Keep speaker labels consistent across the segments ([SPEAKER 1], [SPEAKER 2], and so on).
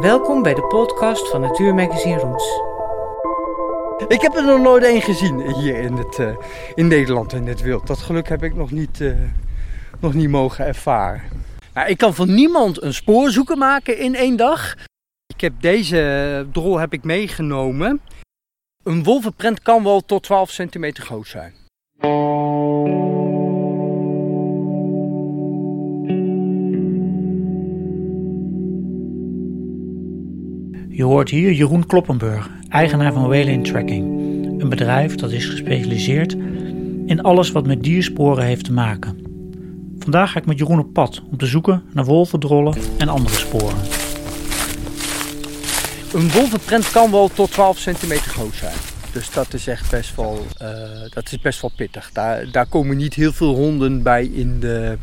[SPEAKER 1] Welkom bij de podcast van Natuurmagazine Roots.
[SPEAKER 2] Ik heb er nog nooit één gezien hier in, het, uh, in Nederland in dit wild. Dat geluk heb ik nog niet, uh, nog niet mogen ervaren. Nou, ik kan van niemand een spoorzoeker maken in één dag. Ik heb deze drol heb ik meegenomen. Een wolvenprent kan wel tot 12 centimeter groot zijn.
[SPEAKER 3] Je hoort hier Jeroen Kloppenburg, eigenaar van Wayland Tracking. Een bedrijf dat is gespecialiseerd in alles wat met diersporen heeft te maken. Vandaag ga ik met Jeroen op pad om te zoeken naar wolvendrollen en andere sporen.
[SPEAKER 2] Een wolvenprent kan wel tot 12 centimeter groot zijn. Dus dat is echt best wel, uh, dat is best wel pittig. Daar, daar komen niet heel veel honden bij in de,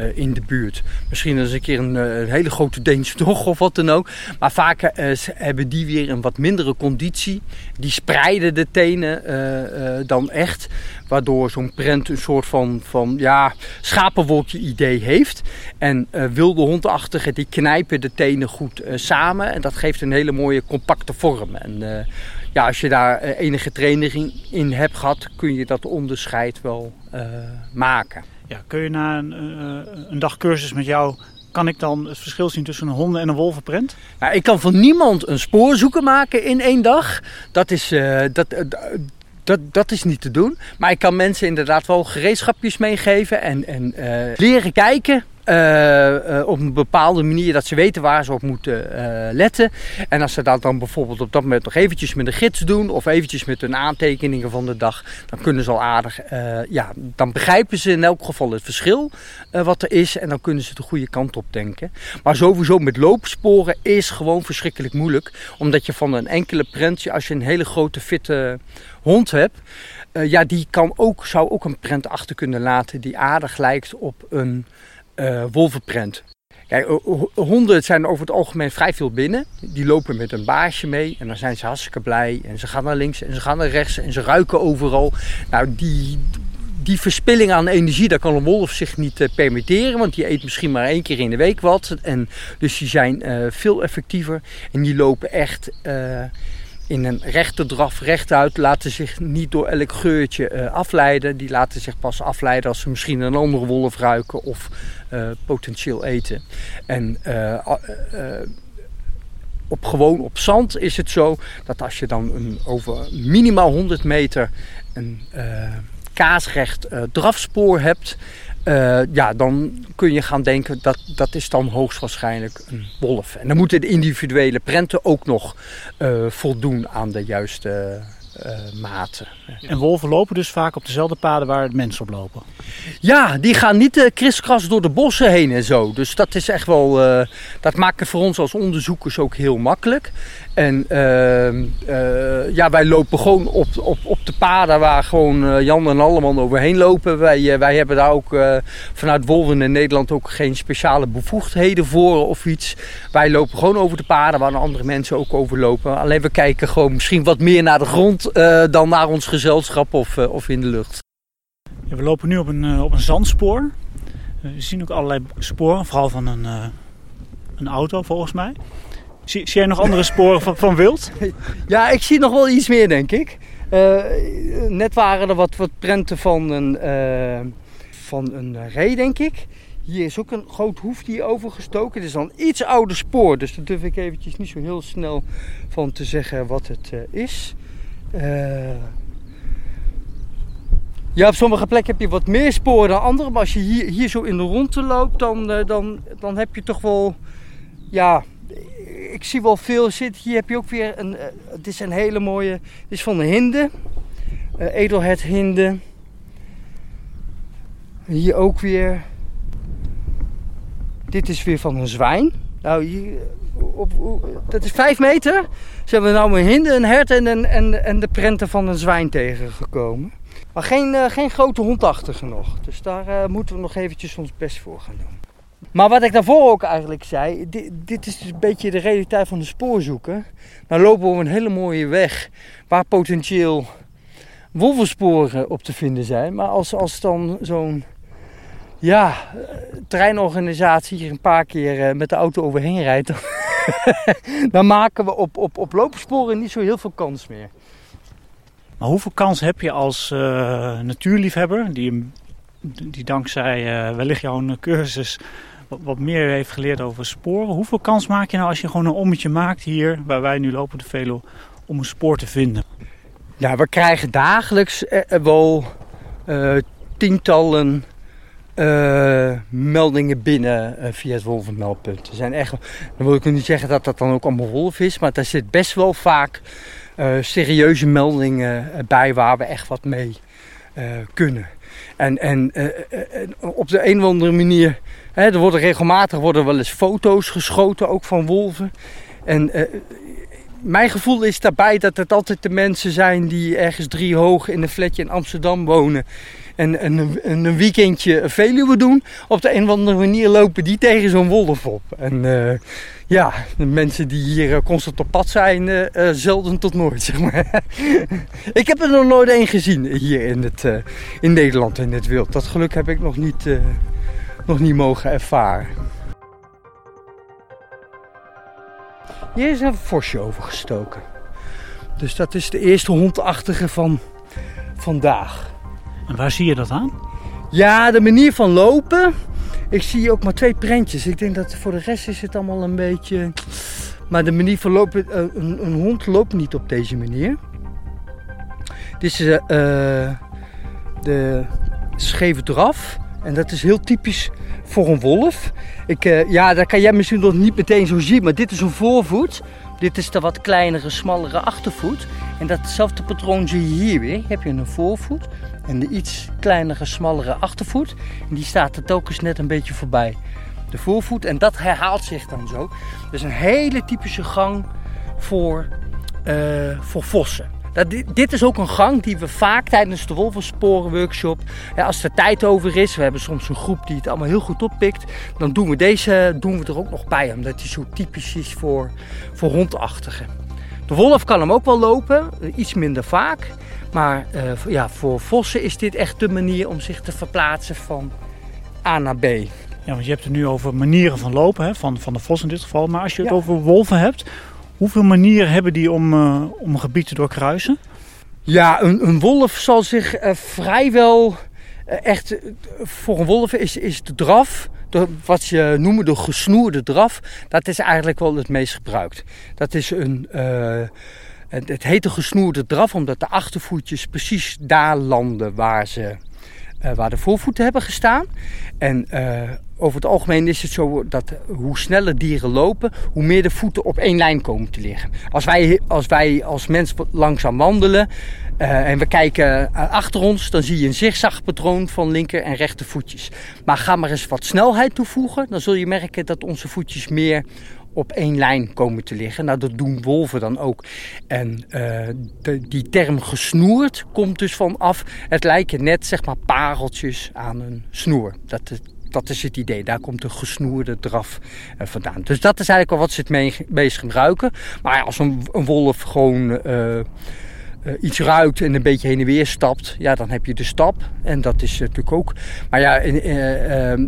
[SPEAKER 2] uh, in de buurt. Misschien eens een keer een, een hele grote Deense dog of wat dan ook. Maar vaak hebben die weer een wat mindere conditie. Die spreiden de tenen dan echt. Waardoor zo'n prent een soort van, van ja, schapenwolkje idee heeft. En wilde hondachtigen die knijpen de tenen goed samen. En dat geeft een hele mooie compacte vorm. En, ja, als je daar enige training in hebt gehad, kun je dat onderscheid wel uh, maken.
[SPEAKER 3] Ja, kun je na een, uh, een dag cursus met jou, kan ik dan het verschil zien tussen een honden- en een wolvenprent?
[SPEAKER 2] Nou, ik kan van niemand een spoorzoeker maken in één dag. Dat is, uh, dat, dat, dat is niet te doen. Maar ik kan mensen inderdaad wel gereedschapjes meegeven en, en leren kijken op een bepaalde manier dat ze weten waar ze op moeten uh, letten. En als ze dat dan bijvoorbeeld op dat moment nog eventjes met de gids doen of eventjes met hun aantekeningen van de dag, dan kunnen ze al aardig, ja, dan begrijpen ze in elk geval het verschil wat er is en dan kunnen ze de goede kant op denken. Maar sowieso met loopsporen is gewoon verschrikkelijk moeilijk, omdat je van een enkele prentje, als je een hele grote fitte hond hebt, ja, die kan ook, zou ook een prent achter kunnen laten die aardig lijkt op een uh, wolvenprent. Kijk, honden zijn over het algemeen vrij veel binnen. Die lopen met een baasje mee en dan zijn ze hartstikke blij. En ze gaan naar links en ze gaan naar rechts en ze ruiken overal. Nou, die, die verspilling aan energie, daar kan een wolf zich niet uh, permitteren. Want die eet misschien maar één keer in de week wat. En dus die zijn uh, veel effectiever en die lopen echt in een rechte draf rechtuit, laten zich niet door elk geurtje uh, afleiden. Die laten zich pas afleiden als ze misschien een andere wolf ruiken of uh, potentieel eten. En uh, op, gewoon op zand is het zo dat als je dan een, over minimaal 100 meter een kaasrecht drafspoor hebt, uh, ja, dan kun je gaan denken dat dat is dan hoogstwaarschijnlijk een wolf. En dan moeten de individuele prenten ook nog uh, voldoen aan de juiste maten.
[SPEAKER 3] En wolven lopen dus vaak op dezelfde paden waar mensen op lopen?
[SPEAKER 2] Ja, die gaan niet uh, kriskras door de bossen heen en zo. Dus dat is echt wel, uh, dat maakt het voor ons als onderzoekers ook heel makkelijk. En ehm, ja, wij lopen gewoon op, op, op de paden waar gewoon Jan en Alleman overheen lopen. Wij, wij hebben daar ook vanuit Wolven in Nederland ook geen speciale bevoegdheden voor of iets. Wij lopen gewoon over de paden waar andere mensen ook over lopen. Alleen we kijken gewoon misschien wat meer naar de grond dan naar ons gezelschap of, uh, of in de lucht.
[SPEAKER 3] Ja, we lopen nu op een, uh, op een zandspoor. Uh, we zien ook allerlei sporen, vooral van een, een auto volgens mij. Zie, zie jij nog andere sporen van, van wild?
[SPEAKER 2] Ja, ik zie nog wel iets meer denk ik. net waren er wat, wat prenten van een, van een ree denk ik. Hier is ook een groot hoef die overgestoken. Het is dan een iets ouder spoor, dus daar durf ik eventjes niet zo heel snel van te zeggen wat het is. Uh, ja, op sommige plekken heb je wat meer sporen dan andere. Maar als je hier, hier zo in de ronde loopt, dan, uh, dan, dan heb je toch wel... Ja, ik zie wel veel zitten. Hier heb je ook weer een... Uh, het is een hele mooie... Het is van de hinde. Uh, edelheid hinde. Hier ook weer... Dit is weer van een zwijn. Nou, hier, op, dat is 5 meter. Ze hebben nou een hinde, een hert en, en, en, de prenten van een zwijn tegengekomen. Maar geen, uh, geen grote hondachtige nog. Dus daar uh, moeten we nog eventjes ons best voor gaan doen. Maar wat ik daarvoor ook eigenlijk zei, dit, dit is dus een beetje de realiteit van de spoorzoeken. Nou lopen we een hele mooie weg waar potentieel wolvensporen op te vinden zijn. Maar als, als dan zo'n ja, treinorganisatie hier een paar keer met de auto overheen rijdt, dan maken we op, op, op loopsporen niet zo heel veel kans meer.
[SPEAKER 3] Maar hoeveel kans heb je als uh, natuurliefhebber, die, die dankzij uh, wellicht jouw cursus wat, wat, meer heeft geleerd over sporen. Hoeveel kans maak je nou als je gewoon een ommetje maakt hier, waar wij nu lopen de Velo, om een spoor te vinden?
[SPEAKER 2] Ja, we krijgen dagelijks eh, wel tientallen meldingen binnen via het wolvenmeldpunt. Er zijn echt, dan wil ik niet zeggen dat dat dan ook allemaal wolf is, maar daar zit best wel vaak uh, serieuze meldingen eh, bij waar we echt wat mee kunnen. En, en op de een of andere manier, hè, er worden regelmatig worden wel eens foto's geschoten, ook van wolven. En mijn gevoel is daarbij dat het altijd de mensen zijn die ergens drie hoog in een flatje in Amsterdam wonen. En, een, een weekendje Veluwe doen. Op de een of andere manier lopen die tegen zo'n wolf op. En ja, de mensen die hier eh, constant op pad zijn, uh, zelden tot nooit, zeg maar. ik heb er nog nooit één gezien hier in, het, uh, in Nederland, in het wild. Dat geluk heb ik nog niet, nog niet mogen ervaren. Hier is een vosje overgestoken. Dus dat is de eerste hondachtige van vandaag.
[SPEAKER 3] En waar zie je dat aan?
[SPEAKER 2] Ja, de manier van lopen ik zie ook maar twee prentjes. Ik denk dat voor de rest is het allemaal een beetje... Maar de manier van lopen... Eh, een, een hond loopt niet op deze manier. Dit is uh, de scheve draf. En dat is heel typisch voor een wolf. Ik, uh, ja, dat kan jij misschien nog niet meteen zo zien. Maar dit is een voorvoet. Dit is de wat kleinere, smallere achtervoet. En datzelfde patroon zie je hier weer. Heb je een voorvoet en de iets kleinere, smallere achtervoet. En die staat er telkens net een beetje voorbij de voorvoet. En dat herhaalt zich dan zo. Dus een hele typische gang voor, uh, voor vossen. Dat, dit is ook een gang die we vaak tijdens de Wolvensporen workshop, ja, als er tijd over is, we hebben soms een groep die het allemaal heel goed oppikt, dan doen we deze doen we er ook nog bij, omdat die zo typisch is voor, voor hondachtigen. De wolf kan hem ook wel lopen, iets minder vaak. Maar uh, ja, voor vossen is dit echt de manier om zich te verplaatsen van A naar B.
[SPEAKER 3] Ja, want je hebt het nu over manieren van lopen, hè? Van, van de vos in dit geval. Maar als je het over wolven hebt, hoeveel manieren hebben die om, uh, om een gebied te doorkruisen?
[SPEAKER 2] Ja, een, een wolf zal zich uh, vrijwel echt... voor een wolf is, is de draf, de, wat je noemen de gesnoerde draf, dat is eigenlijk wel het meest gebruikt. Dat is een het heet een gesnoerde draf omdat de achtervoetjes precies daar landen waar, ze, uh, waar de voorvoeten hebben gestaan. En uh, over het algemeen is het zo dat hoe sneller dieren lopen, hoe meer de voeten op één lijn komen te liggen. Als wij als, wij als mens langzaam wandelen uh, en we kijken achter ons, dan zie je een zigzagpatroon van linker en rechter voetjes. Maar ga maar eens wat snelheid toevoegen, dan zul je merken dat onze voetjes meer op één lijn komen te liggen. Nou, dat doen wolven dan ook. En uh, de, die term gesnoerd komt dus vanaf. Het lijken net zeg maar pareltjes aan een snoer. Dat, dat is het idee. Daar komt de gesnoerde draf uh, vandaan. Dus dat is eigenlijk al wat ze het mee, meest gebruiken. Maar als een, wolf gewoon uh, iets ruikt en een beetje heen en weer stapt, ja, dan heb je de stap. En dat is natuurlijk ook. Maar ja,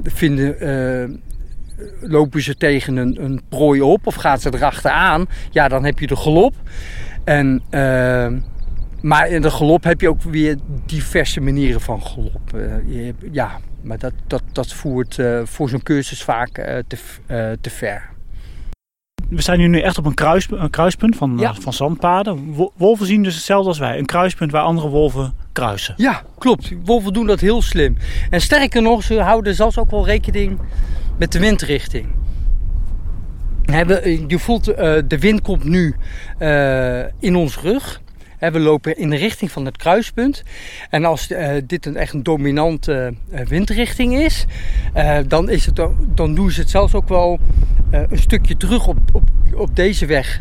[SPEAKER 2] vinden lopen ze tegen een, een prooi op of gaat ze erachteraan, ja, dan heb je de galop. En, uh, maar in de galop heb je ook weer diverse manieren van galop. Uh, ja, maar dat, dat, dat voert uh, voor zo'n cursus vaak te, te ver.
[SPEAKER 3] We zijn nu echt op een, kruis, een kruispunt van, ja. van zandpaden. Wolven zien dus hetzelfde als wij. Een kruispunt waar andere wolven kruisen.
[SPEAKER 2] Ja, klopt. Wolven doen dat heel slim. En sterker nog, ze houden zelfs ook wel rekening met de windrichting. Je voelt, uh, de wind komt nu uh, in ons rug. We lopen in de richting van het kruispunt. En als dit een echt een dominante windrichting is, dan, is het, dan doen ze het zelfs ook wel een stukje terug op, op, op deze weg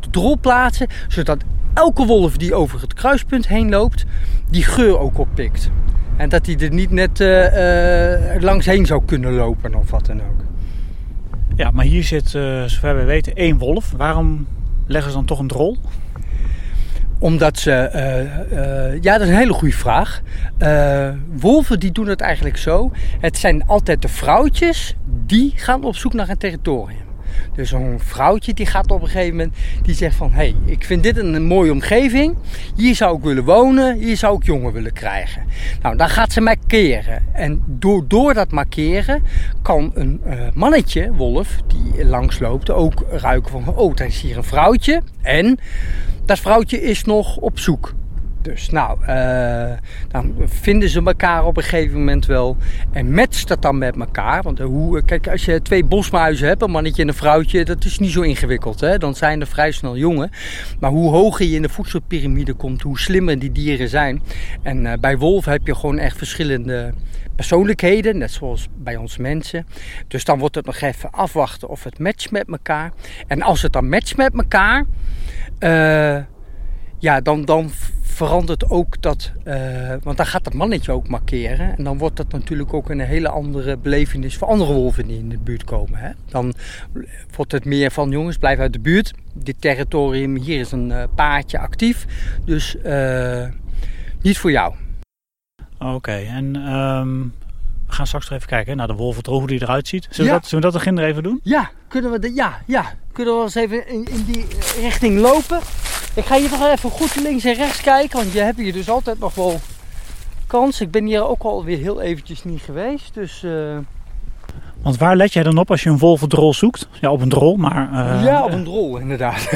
[SPEAKER 2] de drol plaatsen. Zodat elke wolf die over het kruispunt heen loopt, die geur ook oppikt. En dat hij er niet net uh, langs heen zou kunnen lopen of wat dan ook.
[SPEAKER 3] Ja, maar hier zit, uh, zover we weten, één wolf. Waarom leggen ze dan toch een drol?
[SPEAKER 2] omdat ze, eh, eh, ja, dat is een hele goede vraag. Uh, wolven die doen het eigenlijk zo. Het zijn altijd de vrouwtjes die gaan op zoek naar een territorium. Dus een vrouwtje die gaat op een gegeven moment, die zegt van, hé, hey, ik vind dit een, mooie omgeving. Hier zou ik willen wonen, hier zou ik jongen willen krijgen. Nou, dan gaat ze markeren. En door, door dat markeren kan een mannetje, wolf, die langsloopt, ook ruiken van, oh, daar is hier een vrouwtje. En dat vrouwtje is nog op zoek. Dus nou, uh, dan vinden ze elkaar op een gegeven moment wel. En matcht dat dan met elkaar. Want hoe, kijk, als je twee bosmuizen hebt, een mannetje en een vrouwtje, dat is niet zo ingewikkeld. Hè? Dan zijn er vrij snel jongen. Maar hoe hoger je in de voedselpyramide komt, hoe slimmer die dieren zijn. En uh, bij wolven heb je gewoon echt verschillende persoonlijkheden, net zoals bij ons mensen. Dus dan wordt het nog even afwachten of het matcht met elkaar. En als het dan matcht met elkaar, uh, ja, dan, dan verandert ook dat, uh, want dan gaat het mannetje ook markeren. En dan wordt dat natuurlijk ook een hele andere belevenis voor andere wolven die in de buurt komen. Hè? Dan wordt het meer van jongens, blijf uit de buurt. Dit territorium, hier is een uh, paardje actief. Dus niet voor jou.
[SPEAKER 3] Oké, en um, we gaan straks even kijken naar de wolventrol, hoe die eruit ziet. Zullen, we dat, zullen we dat er even doen?
[SPEAKER 2] Ja, kunnen we, de, ja, ja. kunnen we eens even in, in, die richting lopen. Ik ga hier nog even goed links en rechts kijken, want je hebt hier dus altijd nog wel kans. Ik ben hier ook alweer heel eventjes niet geweest, dus... Uh...
[SPEAKER 3] Want waar let jij dan op als je een wolvendrol zoekt? Ja, op een drol, maar... Uh,
[SPEAKER 2] ja, op een drol, inderdaad.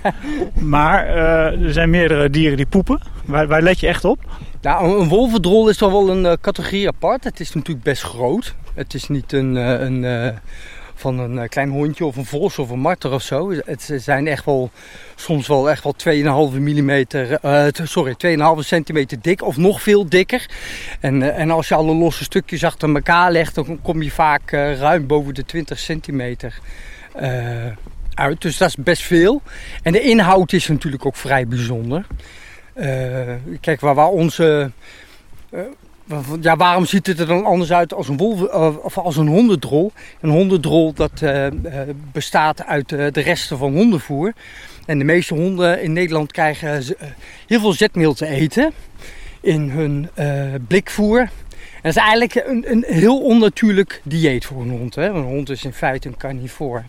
[SPEAKER 3] maar uh, er zijn meerdere dieren die poepen. Waar, waar let je echt op?
[SPEAKER 2] Nou, een wolvendrol is toch wel een uh, categorie apart. Het is natuurlijk best groot. Het is niet een, uh, een uh, van een klein hondje of een vos of een marter of zo. Het zijn echt wel soms wel echt wel 2,5 mm, sorry, 2,5 centimeter dik of nog veel dikker. En, en als je alle losse stukjes achter elkaar legt, dan kom je vaak ruim boven de 20 centimeter uit. Dus dat is best veel. En de inhoud is natuurlijk ook vrij bijzonder. Uh, kijk, waar, waar onze. Ja, waarom ziet het er dan anders uit als een, wolf, uh, of als een hondendrol? Een hondendrol dat bestaat uit de resten van hondenvoer. En de meeste honden in Nederland krijgen heel veel zetmeel te eten in hun blikvoer. En dat is eigenlijk een, een heel onnatuurlijk dieet voor een hond. Hè? Een hond is in feite een carnivoor.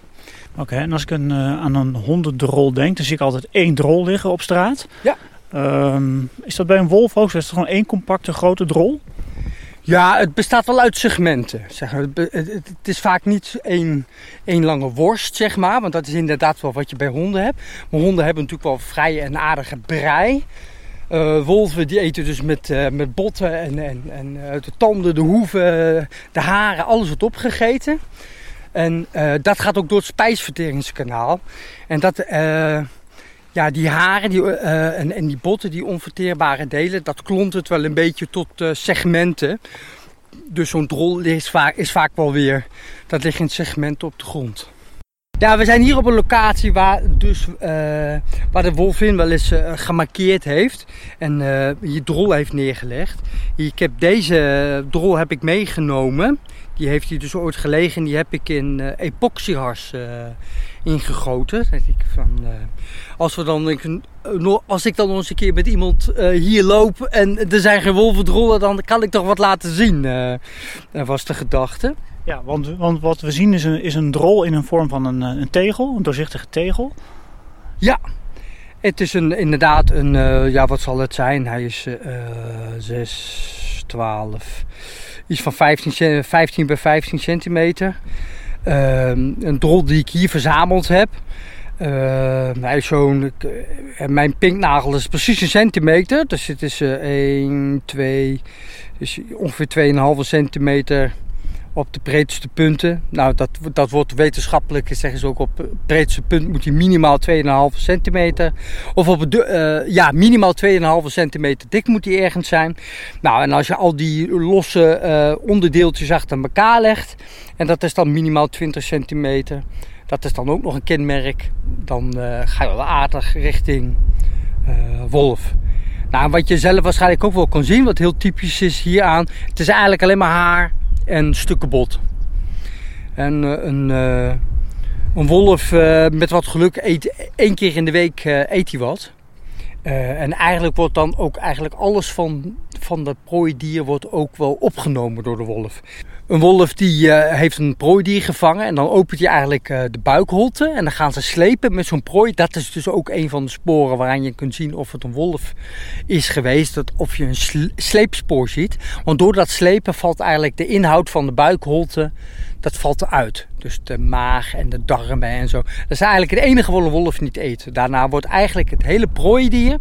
[SPEAKER 3] Oké, en als ik een, aan een hondendrol denk, dan zie ik altijd één drol liggen op straat.
[SPEAKER 2] Ja.
[SPEAKER 3] Um, is dat bij een wolf ook? Is het gewoon één compacte grote drol?
[SPEAKER 2] Ja, het bestaat wel uit segmenten. Zeg maar. het, is vaak niet één, één lange worst, zeg maar. Want dat is inderdaad wel wat je bij honden hebt. Maar honden hebben natuurlijk wel vrij en aardige brei. Uh, wolven die eten dus met, uh, met botten en, en, en uh, de tanden, de hoeven, de haren, alles wordt opgegeten. En dat gaat ook door het spijsverteringskanaal. En dat ja, die haren die, uh, en, en, die botten, die onverteerbare delen, dat klont het wel een beetje tot uh, segmenten. Dus zo'n drol is vaak, is vaak wel weer, dat ligt in segmenten op de grond. Ja, we zijn hier op een locatie waar, dus, uh, waar de wolvin wel eens gemarkeerd heeft en hier drol heeft neergelegd. Ik heb deze drol heb ik meegenomen. Die heeft hier dus ooit gelegen. Die heb ik in uh, epoxyhars uh, ingegoten. Ik van, uh, als, we dan, ik, als ik dan nog eens een keer met iemand hier loop en er zijn geen wolvendrollen, dan kan ik toch wat laten zien. dat was de gedachte.
[SPEAKER 3] Ja, want, want wat we zien is een, is een drol in een vorm van een, een tegel, een doorzichtige tegel.
[SPEAKER 2] Ja, het is een, inderdaad een, ja wat zal het zijn? Hij is 6, 12 iets van 15, 15 bij 15 centimeter. Uh, een drol die ik hier verzameld heb. Uh, zo'n, uh, mijn pinknagel is precies een centimeter. Dus het is 1, 2, dus ongeveer 2,5 centimeter op de breedste punten. Nou, dat, dat wordt wetenschappelijk, zeggen ze ook, op het breedste punt moet hij minimaal 2,5 centimeter. Of op het, uh, ja, minimaal 2,5 centimeter dik moet hij ergens zijn. Nou, en als je al die losse uh, onderdeeltjes achter elkaar legt, en dat is dan minimaal 20 centimeter, dat is dan ook nog een kenmerk, dan uh, ga je wel aardig richting wolf. Nou, wat je zelf waarschijnlijk ook wel kan zien, wat heel typisch is hieraan, het is eigenlijk alleen maar haar en stukken bot. En uh, een, uh, een wolf uh, met wat geluk eet één keer in de week eet hij wat. En eigenlijk wordt dan ook eigenlijk alles van, van dat prooidier wordt ook wel opgenomen door de wolf. Een wolf die uh, heeft een prooidier gevangen en dan opent hij eigenlijk uh, de buikholte en dan gaan ze slepen met zo'n prooi. Dat is dus ook een van de sporen waaraan je kunt zien of het een wolf is geweest, dat of je een sleepspoor ziet. Want door dat slepen valt eigenlijk de inhoud van de buikholte dat valt eruit. Dus de maag en de darmen en zo. Dat is eigenlijk het enige wat een wolf niet eet. Daarna wordt eigenlijk het hele prooidier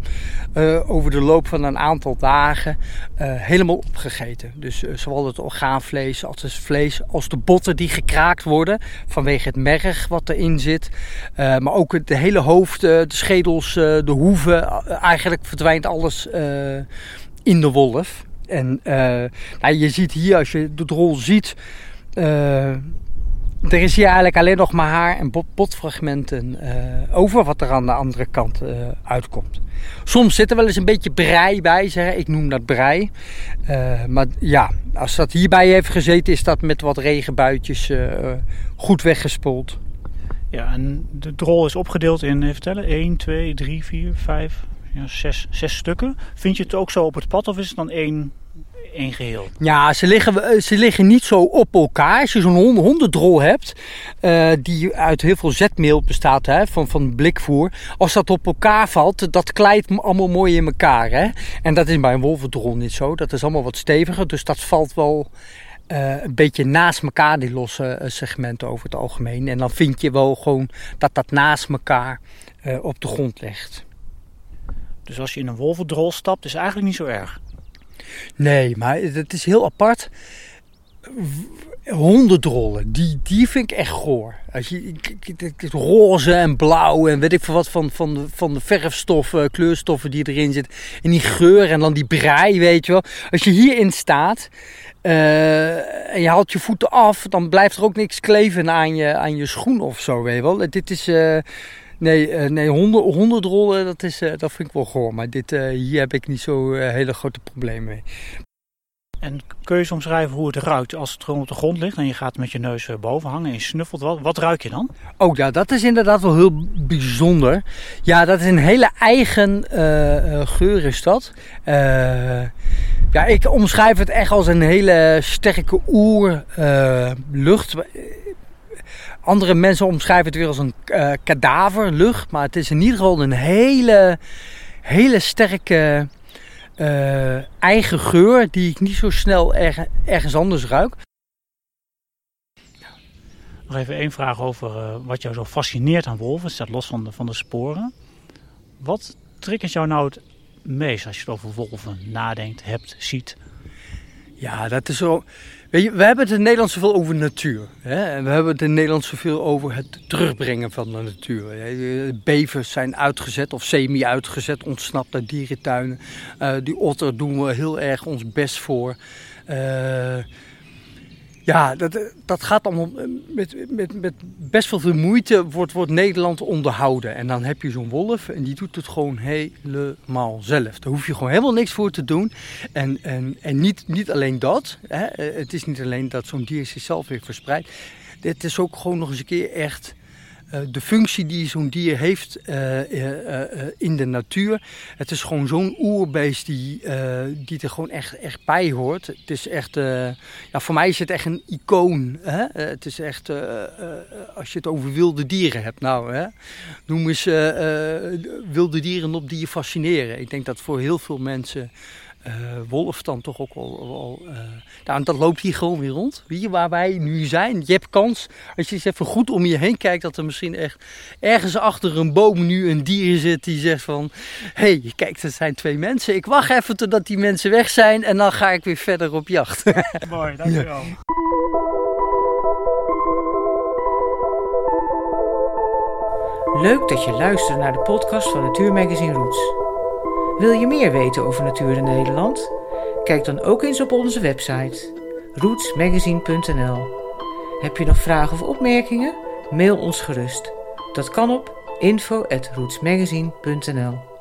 [SPEAKER 2] uh, over de loop van een aantal dagen uh, helemaal opgegeten. Dus uh, zowel het orgaanvlees als het vlees als de botten die gekraakt worden vanwege het merg wat erin zit. maar ook de hele hoofd, de schedels, de hoeven. eigenlijk verdwijnt alles in de wolf. En nou, je ziet hier, als je de drol ziet, er is hier eigenlijk alleen nog maar haar en potfragmenten uh, over wat er aan de andere kant uh, uitkomt. Soms zit er wel eens een beetje brei bij, zeg. ik noem dat brei. maar ja, als dat hierbij heeft gezeten, is dat met wat regenbuitjes goed weggespoeld.
[SPEAKER 3] Ja, en de drol is opgedeeld in, even tellen, 1, 2, 3, 4, 5, ja, 6, 6 stukken. Vind je het ook zo op het pad of is het dan één één geheel.
[SPEAKER 2] Ja, ze liggen, eh, ze liggen niet zo op elkaar. Als je zo'n hondendrol hebt, uh, die uit heel veel zetmeel bestaat, hè, van, van blikvoer. Als dat op elkaar valt, dat klijt allemaal mooi in elkaar. Hè? En dat is bij een wolvendrol niet zo. Dat is allemaal wat steviger, dus dat valt wel... Uh, een beetje naast elkaar, die losse segmenten over het algemeen. En dan vind je wel gewoon dat dat naast elkaar uh, op de grond ligt.
[SPEAKER 3] Dus als je in een wolvendrol stapt, is eigenlijk niet zo erg.
[SPEAKER 2] Nee, maar het is heel apart. Hondendrollen, die, die vind ik echt goor. Als je, roze en blauw en weet ik veel wat van, van, de, van de verfstoffen, kleurstoffen die erin zitten. En die geur en dan die brei, weet je wel. Als je hierin staat uh, en je haalt je voeten af, dan blijft er ook niks kleven aan je, aan je schoen of zo, weet je wel. Dit is... Uh, Nee, uh, nee honderd, rollen, dat, is, uh, dat vind ik wel goor. Maar dit, uh, hier heb ik niet zo hele grote problemen mee.
[SPEAKER 3] En kun je soms schrijven hoe het ruikt als het gewoon op de grond ligt en je gaat met je neus boven hangen en je snuffelt wat? Wat ruik je dan?
[SPEAKER 2] Oh ja, dat is inderdaad wel heel bijzonder. Ja, dat is een hele eigen geur is dat. ja, ik omschrijf het echt als een hele sterke oerlucht. Andere mensen omschrijven het weer als een uh, kadaverlucht. Maar het is in ieder geval een hele, hele sterke uh, eigen geur die ik niet zo snel ergens anders ruik.
[SPEAKER 3] Nog even één vraag over uh, wat jou zo fascineert aan wolven. staat los van de, van de sporen. Wat triggert jou nou het meest als je het over wolven nadenkt, hebt, ziet?
[SPEAKER 2] Ja, dat is zo. We hebben het in Nederland zoveel over natuur. Hè? En we hebben het in Nederland zoveel over het terugbrengen van de natuur. Bevers zijn uitgezet of semi-uitgezet, ontsnapt uit dierentuinen. Uh, die otter doen we heel erg ons best voor. Uh, ja, dat, dat gaat allemaal met, met, met best wel veel moeite wordt, wordt Nederland onderhouden. En dan heb je zo'n wolf en die doet het gewoon helemaal zelf. Daar hoef je gewoon helemaal niks voor te doen. En, en, en niet, niet alleen dat. Hè. Het is niet alleen dat zo'n dier zichzelf weer verspreidt. Het is ook gewoon nog eens een keer echt de functie die zo'n dier heeft uh, uh, in de natuur. Het is gewoon zo'n oerbeest die, die er gewoon echt, echt bij hoort. Het is echt, ja, voor mij is het echt een icoon. Hè? het is echt, als je het over wilde dieren hebt, nou, hè? noem eens wilde dieren op die je fascineren. Ik denk dat voor heel veel mensen wolf dan toch ook wel. uh, nou, dat loopt hier gewoon weer rond. Hier waar wij nu zijn. Je hebt kans, als je eens even goed om je heen kijkt, dat er misschien echt ergens achter een boom nu een dier zit die zegt van... Hé, hey, kijk, dat zijn twee mensen. Ik wacht even totdat die mensen weg zijn en dan ga ik weer verder op jacht.
[SPEAKER 3] Mooi, dankjewel. Ja.
[SPEAKER 1] Leuk dat je luistert naar de podcast van Natuurmagazine Roots. Wil je meer weten over natuur in Nederland? Kijk dan ook eens op onze website rootsmagazine.nl. Heb je nog vragen of opmerkingen? Mail ons gerust. Dat kan op info@rootsmagazine.nl.